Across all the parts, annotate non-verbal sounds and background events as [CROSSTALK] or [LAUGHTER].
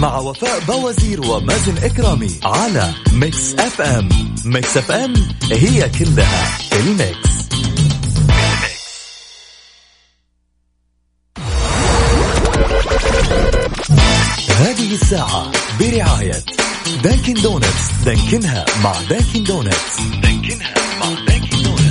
مع وفاء باوزير ومازن إكرامي على Mix FM Mix FM it's all in the mix. هذه الساعة برعاية Dunkin' Donuts Dunkin ها مع Dunkin' Donuts Dunkin ها مع Dunkin' Donuts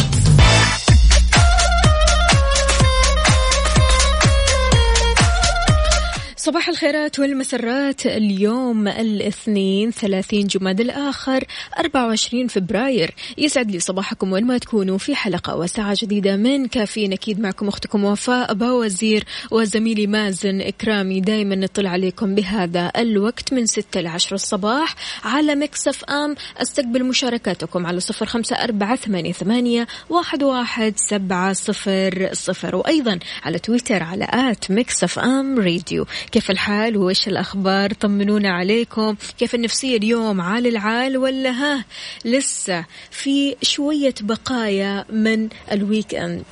صباح الخيرات والمسرات. اليوم الاثنين 30 جماد الآخر 24 فبراير. يسعد لي صباحكم وين ما تكونوا في حلقة وساعة جديدة من كافيين. أكيد معكم أختكم وفاء باوزير وزميلي مازن إكرامي. دايما نطلع عليكم بهذا الوقت من 6 ل 10 الصباح على Mix FM. أستقبل مشاركاتكم على صفر خمسة أربعة ثمانية, ثمانية واحد, واحد سبعة صفر صفر. وأيضا على تويتر على at Mix FM Radio. كيف الحال وإيش الأخبار؟ طمنونا عليكم. كيف النفسية اليوم؟ عال العال ولا ها؟ لسه في شوية بقايا من الويك أند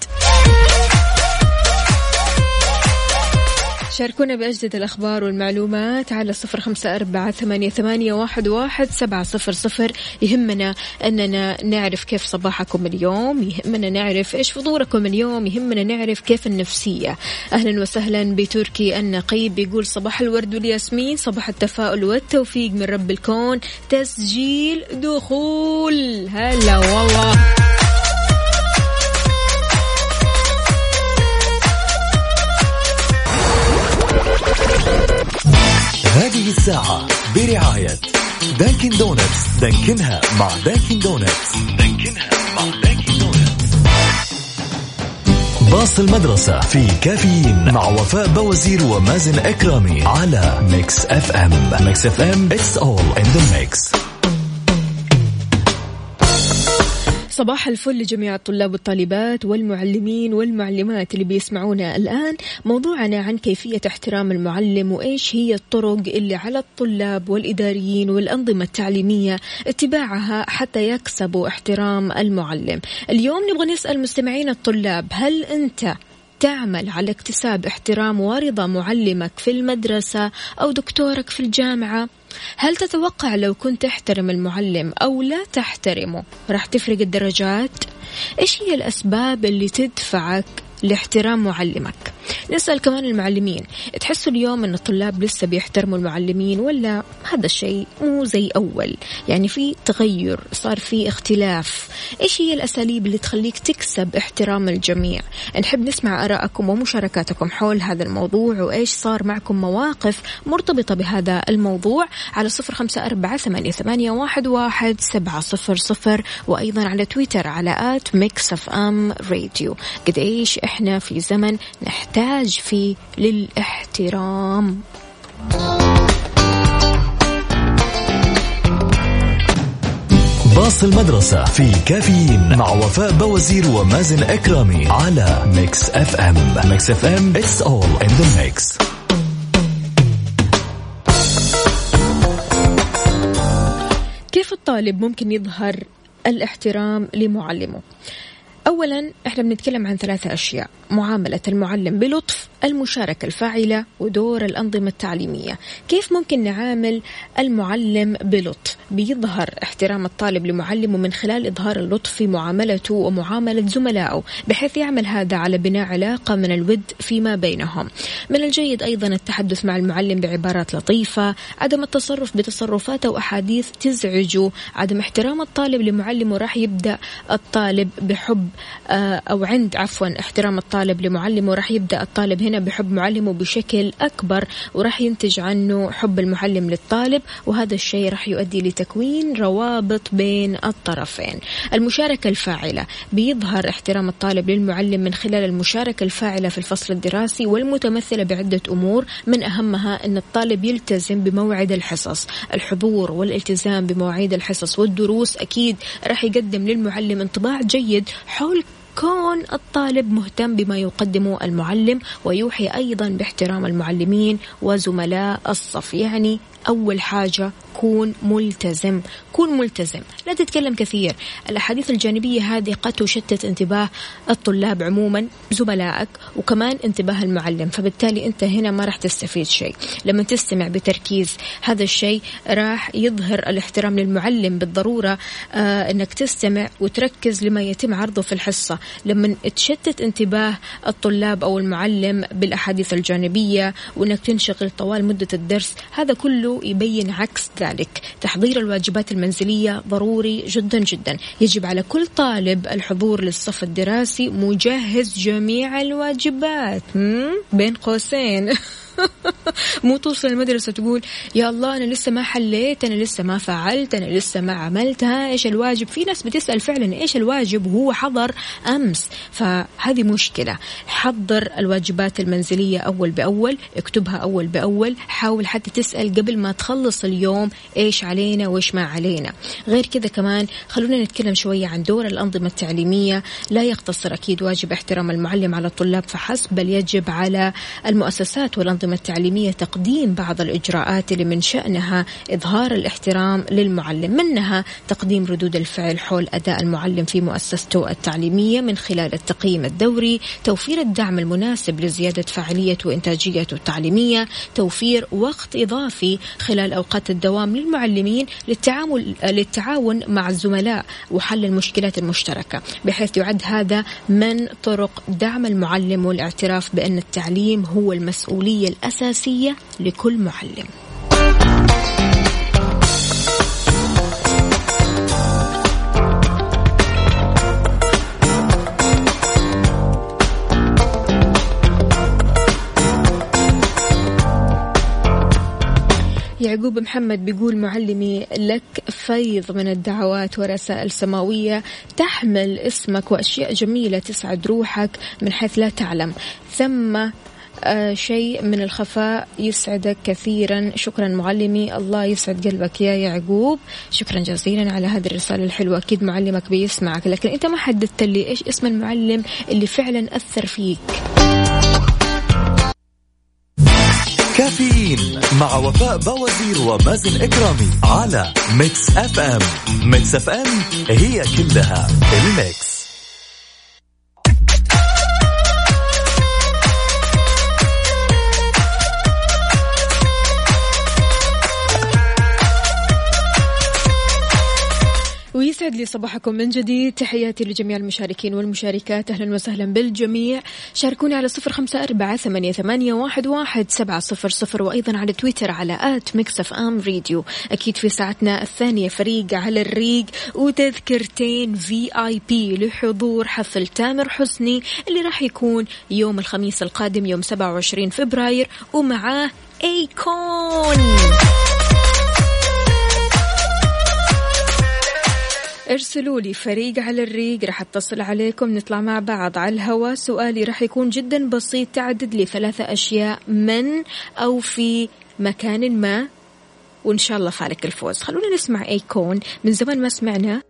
شاركونا بأجدد الأخبار والمعلومات على صفر خمسة أربعة ثمانية, ثمانية واحد, واحد سبعة صفر صفر. يهمنا أننا نعرف كيف صباحكم اليوم يهمنا نعرف إيش فطوركم اليوم يهمنا نعرف كيف النفسية. أهلا وسهلا بتركي النقيب بيقول صباح الورد والياسمين صباح التفاؤل والتوفيق من رب الكون تسجيل دخول. هلا والله الساعة برعاية Dunkin' Donuts Dunkin ها مع Dunkin' Donuts Dunkin ها مع Dunkin' Donuts باص المدرسة في كافيين مع وفاء باوزير ومازن إكرامي على Mix FM Mix FM it's all in the mix. صباح الفل لجميع الطلاب والطالبات والمعلمين والمعلمات اللي بيسمعونا الآن. موضوعنا عن كيفية احترام المعلم وإيش هي الطرق اللي على الطلاب والإداريين والأنظمة التعليمية اتباعها حتى يكسبوا احترام المعلم. اليوم نبغى نسأل مستمعين الطلاب هل أنت تعمل على اكتساب احترام ورضا معلمك في المدرسة أو دكتورك في الجامعة؟ هل تتوقع لو كنت تحترم المعلم أو لا تحترمه راح تفرق الدرجات؟ إيش هي الأسباب اللي تدفعك لاحترام معلمك نسأل كمان المعلمين تحسوا اليوم أن الطلاب لسه بيحترموا المعلمين ولا هذا الشيء مو زي أول؟ يعني في تغير صار في اختلاف. إيش هي الأساليب اللي تخليك تكسب احترام الجميع؟ نحب نسمع آراءكم ومشاركاتكم حول هذا الموضوع وإيش صار معكم مواقف مرتبطة بهذا الموضوع على صفر خمسة أربعة ثمانية, واحد, سبعة صفر صفر وأيضا على تويتر على at Mix FM Radio. قد إيش إحنا في زمن نحتاج فيه للاحترام. باص المدرسة في كافيين مع وفاء باوزير ومازن إكرامي على Mix FM. Mix FM it's all in the mix. كيف الطالب ممكن يظهر الاحترام لمعلمه؟ اولا إحنا بنتكلم عن ثلاثة أشياء. معاملة المعلم بلطف المشاركة الفاعلة ودور الأنظمة التعليمية. كيف ممكن نعامل المعلم بلطف؟ بيظهر احترام الطالب لمعلمه من خلال إظهار اللطف في معاملته ومعاملة زملائه بحيث يعمل هذا على بناء علاقة من الود فيما بينهم. من الجيد أيضا التحدث مع المعلم بعبارات لطيفة عدم التصرف بتصرفات أو أحاديث تزعجه. عدم احترام الطالب لمعلمه راح يبدأ الطالب بحب آه، أو عند عفوا احترام الطالب لمعلمه راح يبدأ الطالب هنا هنا بحب معلمه بشكل أكبر وراح ينتج عنه حب المعلم للطالب وهذا الشيء راح يؤدي لتكوين روابط بين الطرفين. المشاركة الفاعلة بيظهر احترام الطالب للمعلم من خلال المشاركة الفاعلة في الفصل الدراسي والمتمثلة بعدة أمور من أهمها أن الطالب يلتزم بموعد الحصص. الحضور والالتزام بمواعيد الحصص والدروس أكيد راح يقدم للمعلم انطباع جيد حول كون الطالب مهتم بما يقدمه المعلم ويوحي أيضا باحترام المعلمين وزملاء الصف. يعني أول حاجة كون ملتزم كون ملتزم. لا تتكلم كثير. الأحاديث الجانبية هذه قد تشتت انتباه الطلاب عموما زملائك وكمان انتباه المعلم. فبالتالي أنت هنا ما راح تستفيد شيء. لما تستمع بتركيز هذا الشيء راح يظهر الاحترام للمعلم بالضرورة آه أنك تستمع وتركز لما يتم عرضه في الحصة. لما تشتت انتباه الطلاب أو المعلم بالأحاديث الجانبية وأنك تنشغل طوال مدة الدرس هذا كله يبين عكس ذلك. تحضير الواجبات المنزلية ضروري جدا جدا. يجب على كل طالب الحضور للصف الدراسي مجهز جميع الواجبات. بين قوسين. [LAUGHS] [LAUGHS] مو توصل المدرسة تقول يا الله أنا لسه ما حليت أنا لسه ما فعلت أنا لسه ما عملتها إيش الواجب؟ في ناس بتسأل فعلا إيش الواجب؟ وهو حضر أمس. فهذه مشكلة. حضر الواجبات المنزلية أول بأول اكتبها أول بأول حاول حتى تسأل قبل ما تخلص اليوم إيش علينا وإيش ما علينا. غير كذا كمان خلونا نتكلم شوية عن دور الأنظمة التعليمية. لا يقتصر أكيد واجب احترام المعلم على الطلاب فحسب بل يجب على المؤسسات والأنظمة الأنظمة التعليمية تقديم بعض الإجراءات اللي من شأنها إظهار الاحترام للمعلم منها تقديم ردود الفعل حول أداء المعلم في مؤسسته التعليمية من خلال التقييم الدوري توفير الدعم المناسب لزيادة فاعلية وإنتاجيته التعليمية توفير وقت إضافي خلال أوقات الدوام للمعلمين للتعامل للتعاون مع الزملاء وحل المشكلات المشتركة بحيث يعد هذا من طرق دعم المعلم والاعتراف بأن التعليم هو المسؤولية الأساسية لكل معلم. يعقوب محمد بيقول معلمي لك فيض من الدعوات ورسائل سماوية تحمل اسمك وأشياء جميلة تسعد روحك من حيث لا تعلم. ثم شيء من الخفاء يسعدك كثيرا. شكرا معلمي. الله يسعد قلبك يا يعقوب. شكرا جزيلا على هذه الرسالة الحلوة. أكيد معلمك بيسمعك. لكن أنت ما حددت لي إيش اسم المعلم اللي فعلا أثر فيك. كافيين مع وفاء باوزير ومازن إكرامي على Mix FM Mix FM it's all in the mix. ويسعد لي صباحكم من جديد. تحياتي لجميع المشاركين والمشاركات. أهلا وسهلا بالجميع. شاركوني على صفر خمسة أربعة ثمانية, ثمانية واحد, واحد سبعة صفر صفر وأيضا على تويتر على at Mix FM Radio أكيد في ساعتنا الثانية فريق على الريق. وتذكرتين VIP لحضور حفل تامر حسني اللي راح يكون يوم الخميس القادم يوم 27 فبراير. ومعاه Akon. ارسلوا لي فريق على الريق راح اتصل عليكم نطلع مع بعض على الهواء سؤالي راح يكون جدا بسيط تعدد لي ثلاثة أشياء من أو في مكان ما؟ وإن شاء الله فالك الفوز. خلونا نسمع أيكون من زمان ما سمعنا.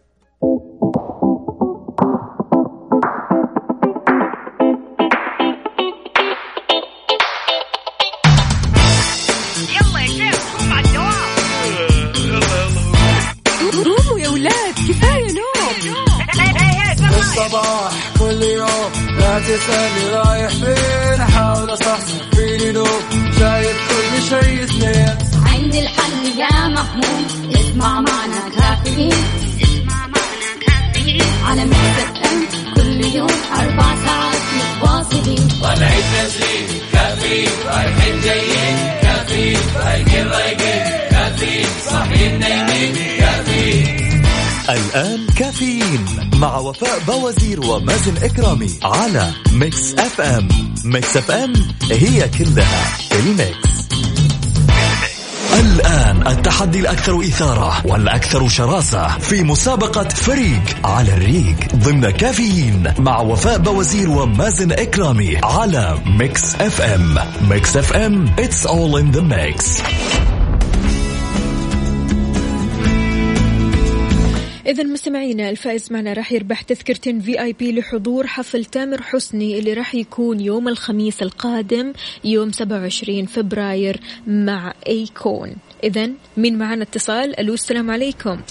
الآن كافيين مع وفاء بوازير ومازن إكرامي على Mix FM. Mix FM هي كلها ال mix. الآن التحدي الأكثر إثارة والأكثر شراسة في مسابقة فريق على الريق ضمن كافيين مع وفاء بوازير ومازن إكرامي على Mix FM. Mix FM It's all in the mix. إذا مستمعينا الفائز معنا راح يربح تذكرتين في آي بي لحضور حفل تامر حسني اللي راح يكون يوم الخميس القادم يوم 27 فبراير مع أيكون. إذا مين معنا اتصال ألو السلام عليكم.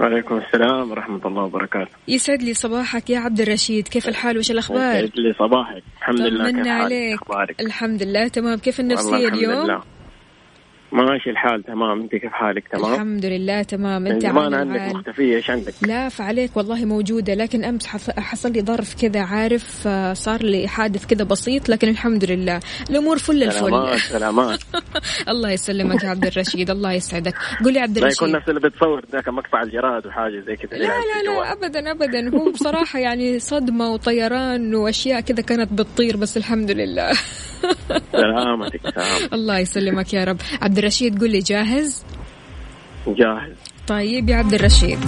وعليكم السلام ورحمة الله وبركاته. يسعد لي صباحك يا عبد الرشيد كيف الحال؟ وش الأخبار؟ يسعد لي صباحك. الحمد لله كيف حالك؟ عليك. أخبارك؟ الحمد لله تمام. كيف النفسية اليوم؟ لله. ماشي الحال تمام. انت كيف حالك؟ تمام؟ الحمد لله تمام. انت زمان عندك. مختفية إيش عندك؟ لا فعليك والله موجودة لكن حص- حصل لي ظرف كذا عارف آه، صار لي حادث كذا بسيط لكن الحمد لله. الأمور فل الفل. سلامات سلامات. [LAUGHS] الله يسلمك يا عبد الرشيد الله يسعدك. قول لي عبد لا يكون الرشيد. نفس اللي بتصور ذاك مقطع الجراد وحاجة زي كذا لا لا لا ابدا ابدا. هو [LAUGHS] بصراحة يعني صدمة وطيران وأشياء كذا كانت بتطير بس الحمد لله. سلامتك سلام [LAUGHS] الله يسلمك يا رب. عبد الرشيد قل لي جاهز؟ جاهز. طيب يا عبد الرشيد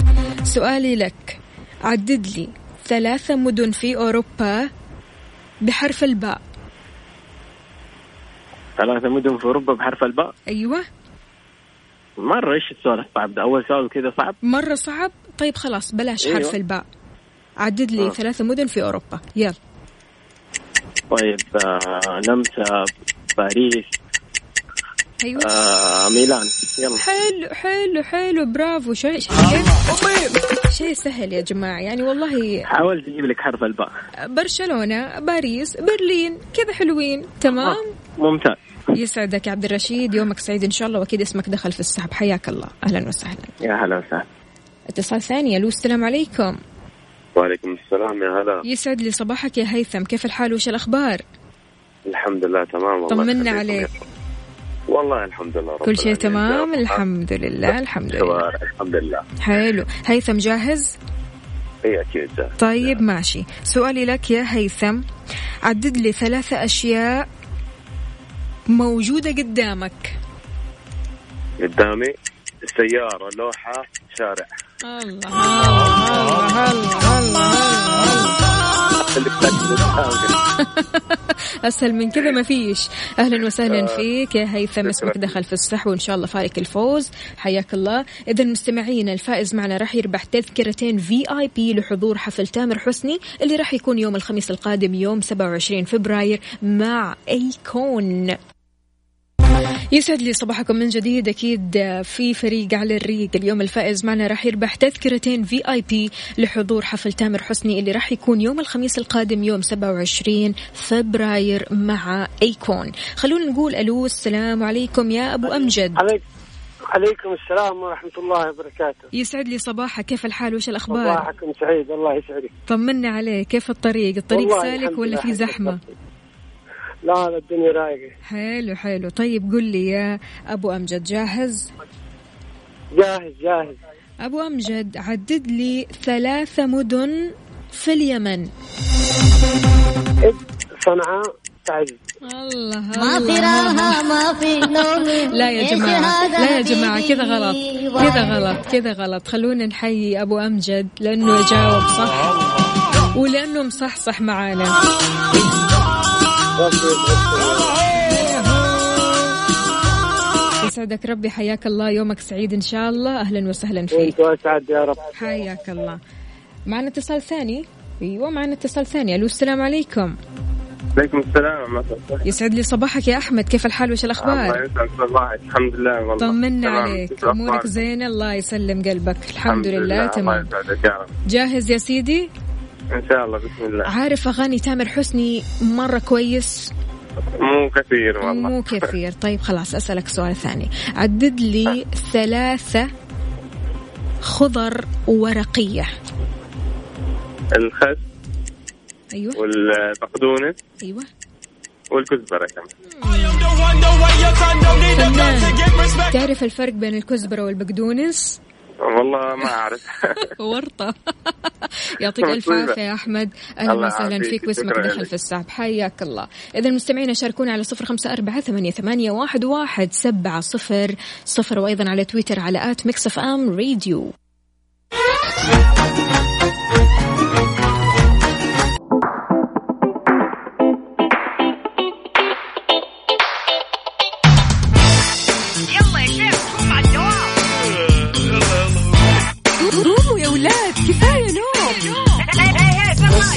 سؤالي لك. عدد لي ثلاثة مدن في أوروبا بحرف الباء. ثلاثة مدن في أوروبا بحرف الباء؟ أيوة. مرة إيش السؤال الصعب ده؟ أول سؤال كذا صعب؟ مرة صعب؟ طيب خلاص بلاش أيوة. حرف الباء. عدد لي آه. ثلاثة مدن في أوروبا. يلا. طيب آه نمسا باريس أيوة. آه ميلان. يلا. حلو حلو حلو. برافو. شيء شيء شيء سهل يا جماعة. يعني والله حاولت أجيب لك حرف الباء. برشلونة باريس برلين كذا حلوين. تمام؟ آه، ممتاز. يسعدك يا عبد الرشيد. يومك سعيد إن شاء الله وأكيد اسمك دخل في السحب. حياك الله. أهلا وسهلا. يا هلا وسهلا. اتصال ثاني. ألو السلام عليكم. وعليكم السلام يا هلا. يسعد لي صباحك يا هيثم. كيف الحال؟ وش الأخبار؟ الحمد لله تمام والله. طمنا عليك. والله الحمد لله رب كل شيء. تمام. الحمد لله الحمد لله. الحمد لله. حلو. هيثم جاهز؟ هي أكيد جاهز. طيب ماشي. سؤالي لك يا هيثم. عدد لي ثلاثة أشياء موجودة قدامك. قدامي السيارة لوحة شارع. الله. الله الله الله [LAUGHS] بتاكل. [LAUGHS] أسهل من كذا ما فيش. أهلا وسهلا فيك يا هيثم. اسمك. دخل في السحب وإن شاء الله فارق الفوز. حياك الله. اذا مستمعينا الفائز معنا راح يربح تذكرتين في اي بي لحضور حفل تامر حسني اللي راح يكون يوم الخميس القادم يوم 27 فبراير مع أيكون. يسعد لي صباحكم من جديد. أكيد في فريق على الريق. اليوم الفائز معنا راح يربح تذكرتين في اي بي لحضور حفل تامر حسني اللي راح يكون يوم الخميس القادم يوم 27 فبراير مع أيكون. خلونا نقول ألو السلام عليكم يا أبو أمجد. عليك عليكم السلام ورحمة الله وبركاته. يسعد لي صباحك. كيف الحال؟ وش الأخبار؟ صباحكم سعيد الله يسعدك. طمنا عليه كيف الطريق؟ الطريق سالك ولا في زحمة؟ الضبط. لا لا الدنيا رايقة. حلو حلو. طيب قل لي يا أبو أمجد جاهز؟ جاهز جاهز. أبو أمجد عدد لي ثلاثة مدن في اليمن. إد صنعاء تعز. الله ما في راحة ما في نوم. [LAUGHS] لا يا جماعة هذا لا يا جماعة كذا غلط؟ كذا غلط كذا غلط. خلونا نحيي أبو أمجد لأنه يجاوب صح. ولأنه مصحصح معانا. يسعدك ربي حياك الله. يومك سعيد إن شاء الله. أهلا وسهلا فيك. وأنت أسعد يا رب. حياك الله. معنا اتصال ثاني؟ أيوه معنا اتصال ثاني. ألو السلام عليكم. عليكم السلام الله يسعد لي صباحك يا أحمد. كيف الحال؟ وش الله الاخبار يسعد صباحك الحمد لله والله. طمنا. عليك. أمورك؟ زينة. الله يسلم قلبك. الحمد لله. الله تمام. يسعدك. يا رب. جاهز يا سيدي؟ إن شاء الله بسم الله. عارف أغاني تامر حسني مرة كويس؟ مو كثير والله. مو [LAUGHS] كثير. طيب خلاص أسألك سؤال ثاني. عدد لي ثلاثة خضر ورقية. الخس أيوه. والبقدونس أيوه. والكزبرة كمان. تعرف الفرق بين الكزبرة والبقدونس؟ والله ما أعرف. [LAUGHS] ورطة. [LAUGHS] يعطيك مصيبة. عافية يا أحمد. أهلا الله وسهلا. فيك واسمك دخل. في السحب. حياك الله. إذا المستمعين شاركونا على صفر خمسة أربعة ثمانية, ثمانية واحد, واحد سبعة صفر. صفر وأيضا على تويتر على at Mix FM Radio.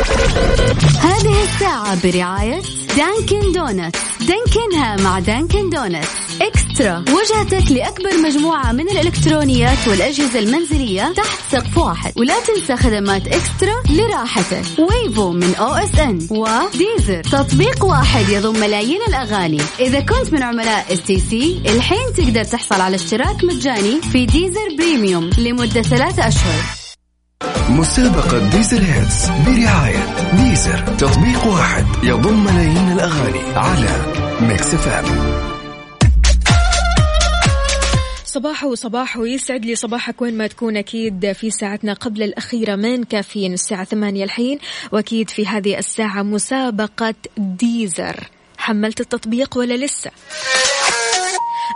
هذه الساعة برعاية Dunkin' Donuts. دانكنها مع Dunkin' Donuts. eXtra. وجهتك لأكبر مجموعة من الإلكترونيات والأجهزة المنزلية تحت سقف واحد. ولا تنسى خدمات eXtra لراحتك. Wavo من OSN. و Deezer. تطبيق واحد يضم ملايين الأغاني. إذا كنت من عملاء STC الحين تقدر تحصل على اشتراك مجاني في Deezer Premium لمدة ثلاثة أشهر. مسابقة Deezer Hits برعاية Deezer. تطبيق واحد يضم ملايين الأغاني على Mix FM. صباح وصباح ويسعد لي صباحك وين ما تكون. أكيد في ساعتنا قبل الأخيرة من كافيين الساعة ثمانية الحين وأكيد في هذه الساعة مسابقة Deezer. حملت التطبيق ولا لسه؟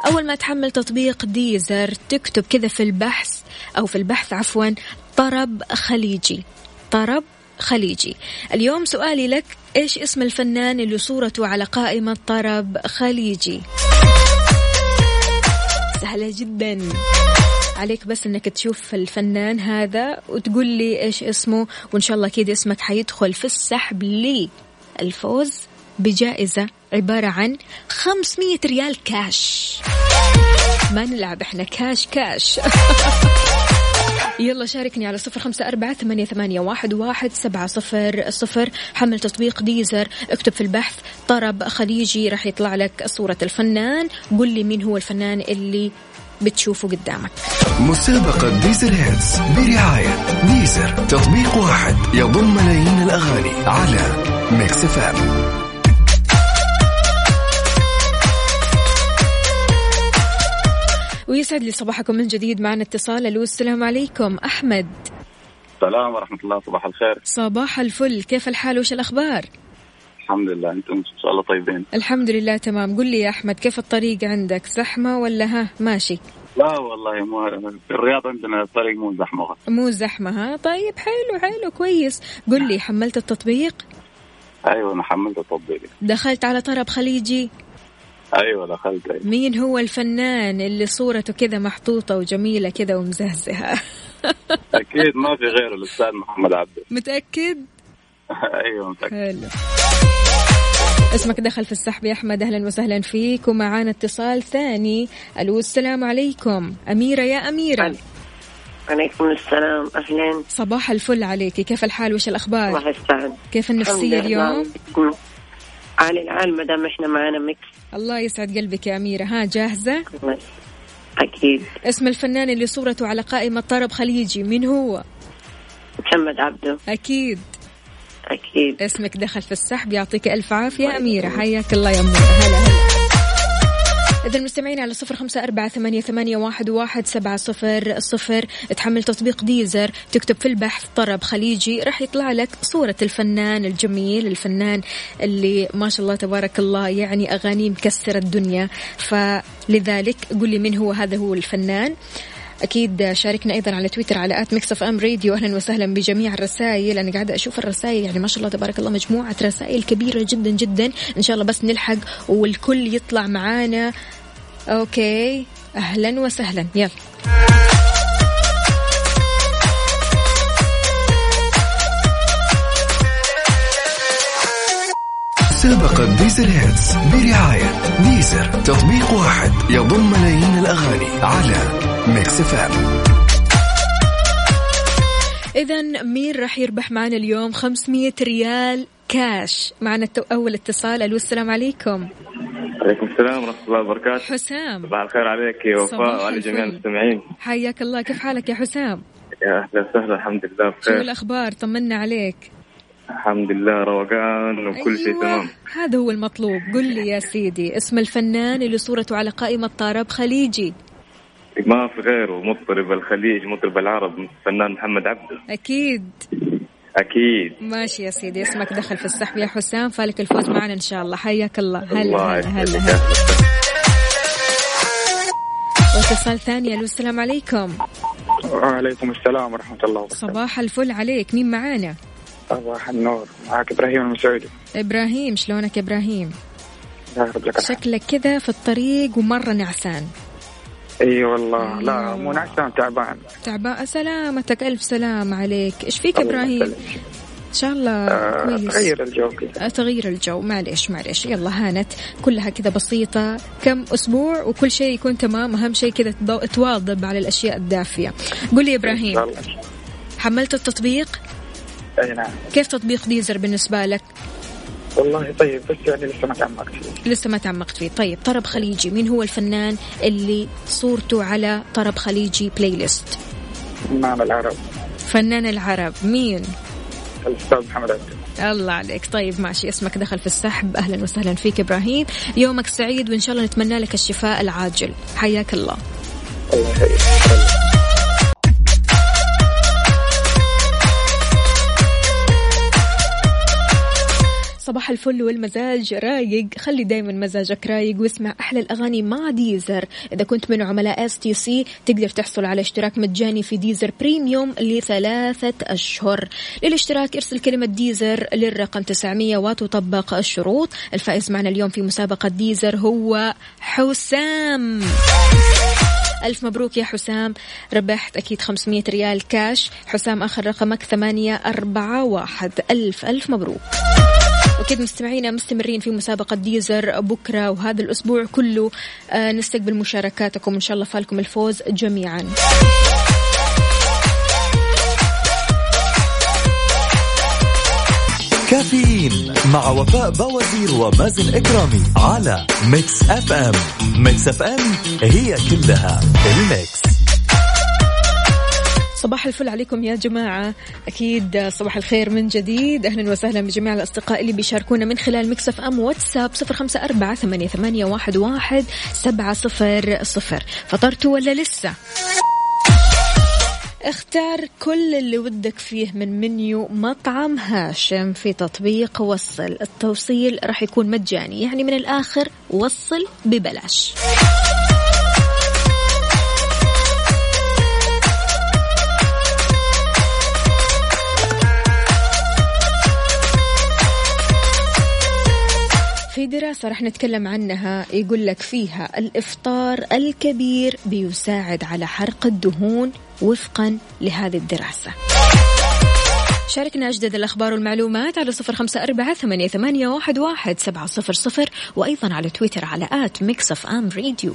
أول ما تحمل تطبيق Deezer تكتب كذا في البحث أو في البحث عفوا طرب خليجي. طرب خليجي. اليوم سؤالي لك إيش اسم الفنان اللي صورته على قائمة طرب خليجي؟ سهلة جدا. عليك بس إنك تشوف الفنان هذا وتقول لي إيش اسمه وإن شاء الله كده اسمك حيدخل في السحب لي. الفوز بجائزة عبارة عن 500 ريال كاش. ما نلعب إحنا cash cash. [LAUGHS] يلا شاركني على صفر خمسة أربعة ثمانية, ثمانية واحد, واحد سبعة صفر صفر. حمل تطبيق Deezer. اكتب في البحث. طرب خليجي راح يطلع لك صورة الفنان. قل لي مين هو الفنان اللي بتشوفه قدامك. مسابقة Deezer Hits برعاية Deezer. تطبيق واحد يضم ملايين الأغاني على Mix F ويسعد لي صباحكم من جديد معنا اتصال. ألو السلام عليكم. أحمد. السلام ورحمة الله. صباح الخير. صباح الفل. كيف الحال؟ وش الأخبار؟ الحمد لله. أنتم إن شاء الله طيبين. الحمد لله تمام. قل لي يا أحمد كيف الطريق عندك؟ زحمة ولا ها؟ ماشي. لا والله مو في الرياض عندنا الطريق مو زحمة مو زحمة ها؟ طيب حلو حلو كويس. قل لي حملت التطبيق؟ أيوه أنا حملت التطبيق. دخلت على طرب خليجي؟ أيوه دخلت أيوة. مين هو الفنان اللي صورته كذا محطوطة وجميلة كذا ومزهزهة؟ [LAUGHS] أكيد ما في غيره الأستاذ محمد عبده متأكد؟ [LAUGHS] أيوه متأكد. حلو. اسمك دخل في السحب يا أحمد. أهلا وسهلا فيك. ومعانا اتصال ثاني. ألو السلام عليكم. أميرة يا أميرة. عليكم السلام. أهلين صباح الفل عليكي. كيف الحال؟ وش الأخبار؟ الله يسعد كيف لله. اليوم؟ عالي العال ما دام إحنا معانا Mix. الله يسعد قلبك يا أميرة. ها جاهزة؟ أكيد. اسم الفنان اللي صورته على قائمة طرب خليجي مين هو؟ محمد عبده. أكيد. أكيد. اسمك دخل في السحب يعطيك ألف عافية أميرة. حياك الله يا أميرة. هلا هلا. إذا المستمعين على صفر خمسة أربعة ثمانية, ثمانية واحد, واحد سبعة صفر صفر. تحمل تطبيق Deezer. تكتب في البحث طرب خليجي. راح يطلع لك صورة الفنان الجميل الفنان اللي ما شاء الله تبارك الله يعني أغانيه مكسرة الدنيا. فلذلك قل لي من هو؟ هذا هو الفنان. أكيد شاركنا أيضا على تويتر على at Mix FM Radio. أهلا وسهلا بجميع الرسائل. أنا قاعدة أشوف الرسائل. يعني ما شاء الله تبارك الله مجموعة رسائل كبيرة جدا جدا. إن شاء الله بس نلحق والكل يطلع معانا. okay. أهلا وسهلا. يلا. مسابقة Deezer Hits برعاية Deezer تطبيق واحد يضم ملايين الأغاني على Mix FM إذا مين راح يربح معنا اليوم 500 ريال كاش؟ معنا أول اتصال. ألو السلام عليكم. عليكم السلام ورحمة الله وبركاته. حسام. صباح الخير عليك يا وفاء وعلى جميع المستمعين. حياك الله. كيف حالك يا حسام؟ يا أهلا وسهلا الحمد لله بخير. شو الأخبار؟ طمنا عليك. الحمد لله روقان وكل أيوة. شيء تمام. هذا هو المطلوب. قل لي يا سيدي اسم الفنان اللي صورته على قائمة طرب خليجي. ما في غيره مطرب الخليج مطرب العرب الفنان محمد عبده أكيد. أكيد. ماشي يا سيدي اسمك دخل في السحب يا حسام فالك الفوز معنا إن شاء الله. حياك الله. هلا هلا هلا. هلا واتصال ثاني ألو السلام عليكم. وعليكم السلام ورحمة الله وبركاته. صباح الفل عليك مين معانا؟ صباح النور. معك إبراهيم المسعودي. إبراهيم شلونك إبراهيم؟ لك شكلك كذا في الطريق ومرة نعسان. إي والله. لا مو نعسان تعبان. تعبان. سلامتك. ألف سلام عليك. إيش فيك إبراهيم؟ إن شاء الله آه كويس. تغير الجو كذا. تغيير الجو. معليش معليش. يلا هانت. كلها كذا بسيطة. كم أسبوع وكل شيء يكون تمام. أهم شيء كذا تواظب على الأشياء الدافية. قل لي إبراهيم. حملت التطبيق؟ أي نعم. كيف تطبيق Deezer بالنسبة لك؟ والله طيب بس يعني لسه ما تعمقت فيه. لسه ما تعمقت فيه. طيب طرب خليجي مين هو الفنان اللي صورته على طرب خليجي playlist فنان العرب. فنان العرب مين؟ الأستاذ محمد عبده. الله عليك. طيب ماشي اسمك دخل في السحب. أهلا وسهلا فيك إبراهيم. يومك سعيد وإن شاء الله نتمنى لك الشفاء العاجل. حياك الله. الله يحييك صباح الفل والمزاج رايق. خلي دايما مزاجك رايق واسمع أحلى الأغاني مع Deezer. إذا كنت من عملاء STC تقدر تحصل على اشتراك مجاني في Deezer Premium لثلاثة أشهر. للاشتراك ارسل كلمة Deezer للرقم 900 وتطبق الشروط. الفائز معنا اليوم في مسابقة ديزر هو حسام. ألف مبروك يا حسام. ربحت أكيد 500 ريال كاش حسام آخر رقمك ثمانية أربعة واحد. ألف ألف مبروك. وكذا مستمعينا مستمرين في مسابقة ديزر بكرة وهذا الأسبوع كله آه، نستقبل مشاركاتكم. إن شاء الله فالكم الفوز جميعا. كافيين مع وفاء بوازير ومازن إكرامي على Mix FM. Mix FM هي كلها ال mix. صباح الفل عليكم يا جماعة. أكيد صباح الخير من جديد. أهلا وسهلا بجميع الأصدقاء اللي بيشاركونا من خلال Mix FM واتساب صفر خمسة أربعة ثمانية, واحد سبعة صفر صفر. فطرتوا ولا لسه؟ اختار كل اللي ودك فيه من منيو مطعم هاشم في تطبيق وصل. التوصيل راح يكون مجاني. يعني من الآخر وصل ببلاش. في دراسة رح نتكلم عنها. يقول لك فيها الإفطار الكبير بيساعد على حرق الدهون وفقا لهذه الدراسة. شاركنا أجدد الأخبار والمعلومات على صفر خمسة أربعة ثمانية, ثمانية واحد, واحد سبعة صفر صفر وأيضا على تويتر على at Mix FM Radio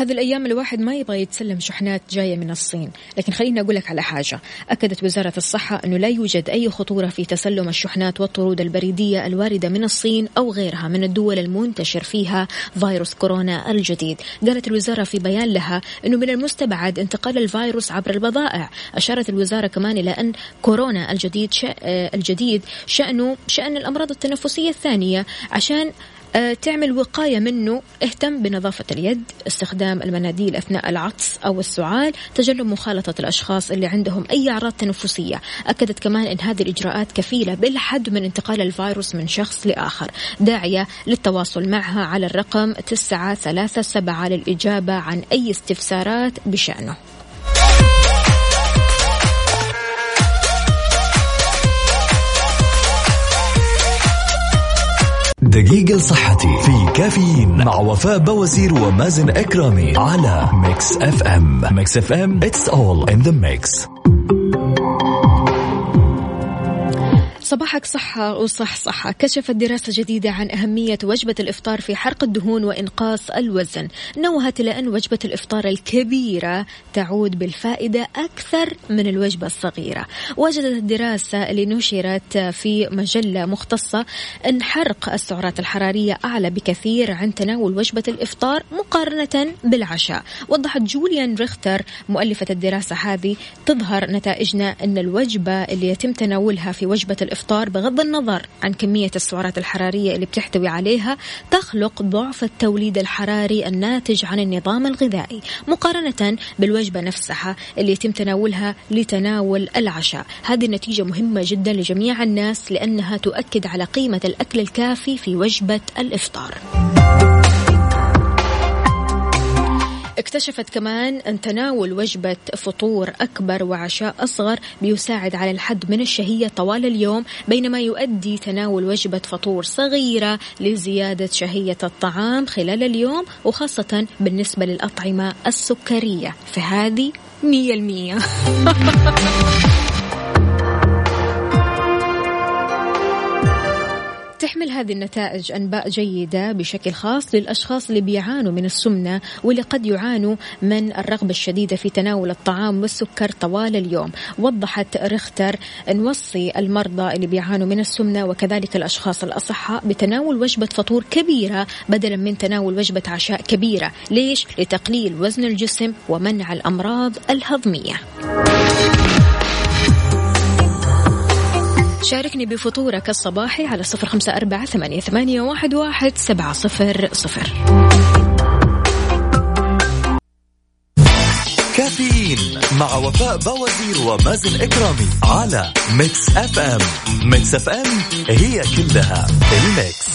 هذه الأيام الواحد ما يبغى يتسلم شحنات جاية من الصين. لكن خليني أقول لك على حاجة. أكدت وزارة الصحة أنه لا يوجد أي خطورة في تسلم الشحنات والطرود البريدية الواردة من الصين أو غيرها من الدول المنتشر فيها فيروس كورونا الجديد. قالت الوزارة في بيان لها أنه من المستبعد انتقال الفيروس عبر البضائع. أشارت الوزارة كمان إلى أن كورونا الجديد شأ... الجديد شأنه شأن الأمراض التنفسية الثانية عشان آه، تعمل وقاية منه اهتم بنظافة اليد استخدام المناديل أثناء العطس أو السعال تجنب مخالطة الأشخاص اللي عندهم أي أعراض تنفسية. أكدت كمان أن هذه الإجراءات كفيلة بالحد من انتقال الفيروس من شخص لآخر. داعية للتواصل معها على الرقم 937 للإجابة عن أي استفسارات بشأنه. دقيقة لصحتي في كافيين مع وفاء بوازير ومازن إكرامي على Mix FM. Mix FM it's all in the mix. صباحك صحة وصح صحة. كشفت دراسة جديدة عن أهمية وجبة الإفطار في حرق الدهون وإنقاص الوزن. نوهت إلى أن وجبة الإفطار الكبيرة تعود بالفائدة أكثر من الوجبة الصغيرة. وجدت الدراسة اللي نشرت في مجلة مختصة أن حرق السعرات الحرارية أعلى بكثير عن تناول وجبة الإفطار مقارنة بالعشاء. وضحت جوليان ريختر مؤلفة الدراسة هذه تظهر نتائجنا أن الوجبة اللي يتم تناولها في وجبة الإفطار الإفطار بغض النظر عن كمية السعرات الحرارية اللي بتحتوي عليها تخلق ضعف التوليد الحراري الناتج عن النظام الغذائي مقارنة بالوجبة نفسها اللي يتم تناولها لتناول العشاء. هذه النتيجة مهمة جدا لجميع الناس لأنها تؤكد على قيمة الأكل الكافي في وجبة الإفطار. اكتشفت كمان أن تناول وجبة فطور أكبر وعشاء أصغر بيساعد على الحد من الشهية طوال اليوم بينما يؤدي تناول وجبة فطور صغيرة لزيادة شهية الطعام خلال اليوم وخاصة بالنسبة للأطعمة السكرية. فهذه مية المية [LAUGHS] تحمل هذه النتائج أنباء جيدة بشكل خاص للأشخاص اللي بيعانوا من السمنة واللي قد يعانوا من الرغبة الشديدة في تناول الطعام والسكر طوال اليوم. وضحت رختر نوصي المرضى اللي بيعانوا من السمنة وكذلك الأشخاص الأصحاء بتناول وجبة فطور كبيرة بدلا من تناول وجبة عشاء كبيرة. ليش؟ لتقليل وزن الجسم ومنع الأمراض الهضمية. شاركني بفطورك الصباحي على صفر خمسة أربعة ثمانية, واحد سبعة صفر صفر. كافيين مع وفاء بوازير ومازن إكرامي على Mix FM. Mix FM it's all in the mix.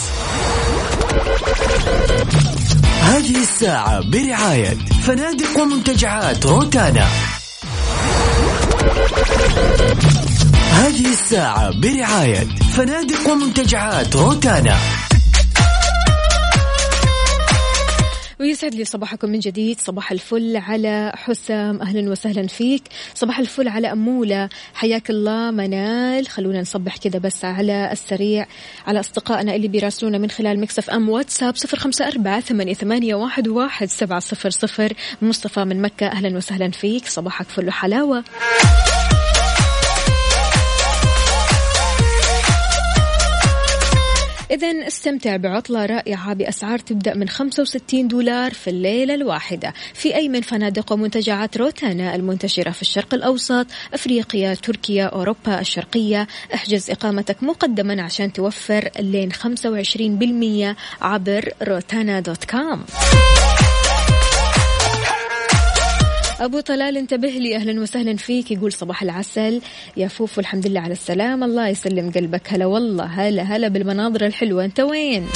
هذه الساعة برعاية فنادق ومنتجعات روتانا. هذه الساعة برعاية فنادق ومنتجعات روتانا. ويسعد لي صباحكم من جديد. صباح الفل على حسام. أهلا وسهلا فيك. صباح الفل على أمولة. حياك الله منال. خلونا نصبح كذا بس على السريع. على أصدقائنا اللي بيراسلونا من خلال مكسف أم واتساب صفر خمسة أربعة ثمانية, ثمانية واحد, واحد سبعة صفر صفر. مصطفى من مكة أهلا وسهلا فيك. صباحك فل وحلاوة. إذا استمتع بعطلة رائعة بأسعار تبدأ من 65 دولار في الليلة الواحدة. في أي من فنادق ومنتجعات روتانا المنتشرة في الشرق الأوسط أفريقيا تركيا أوروبا الشرقية احجز إقامتك مقدما عشان توفر لين 25% عبر روتانا dot com أبو طلال انتبه لي. أهلا وسهلا فيك. يقول صباح العسل. يا فوفو الحمد لله على السلامة الله يسلم قلبك. هلا والله. هلا هلا بالمناظر الحلوة. أنت وين؟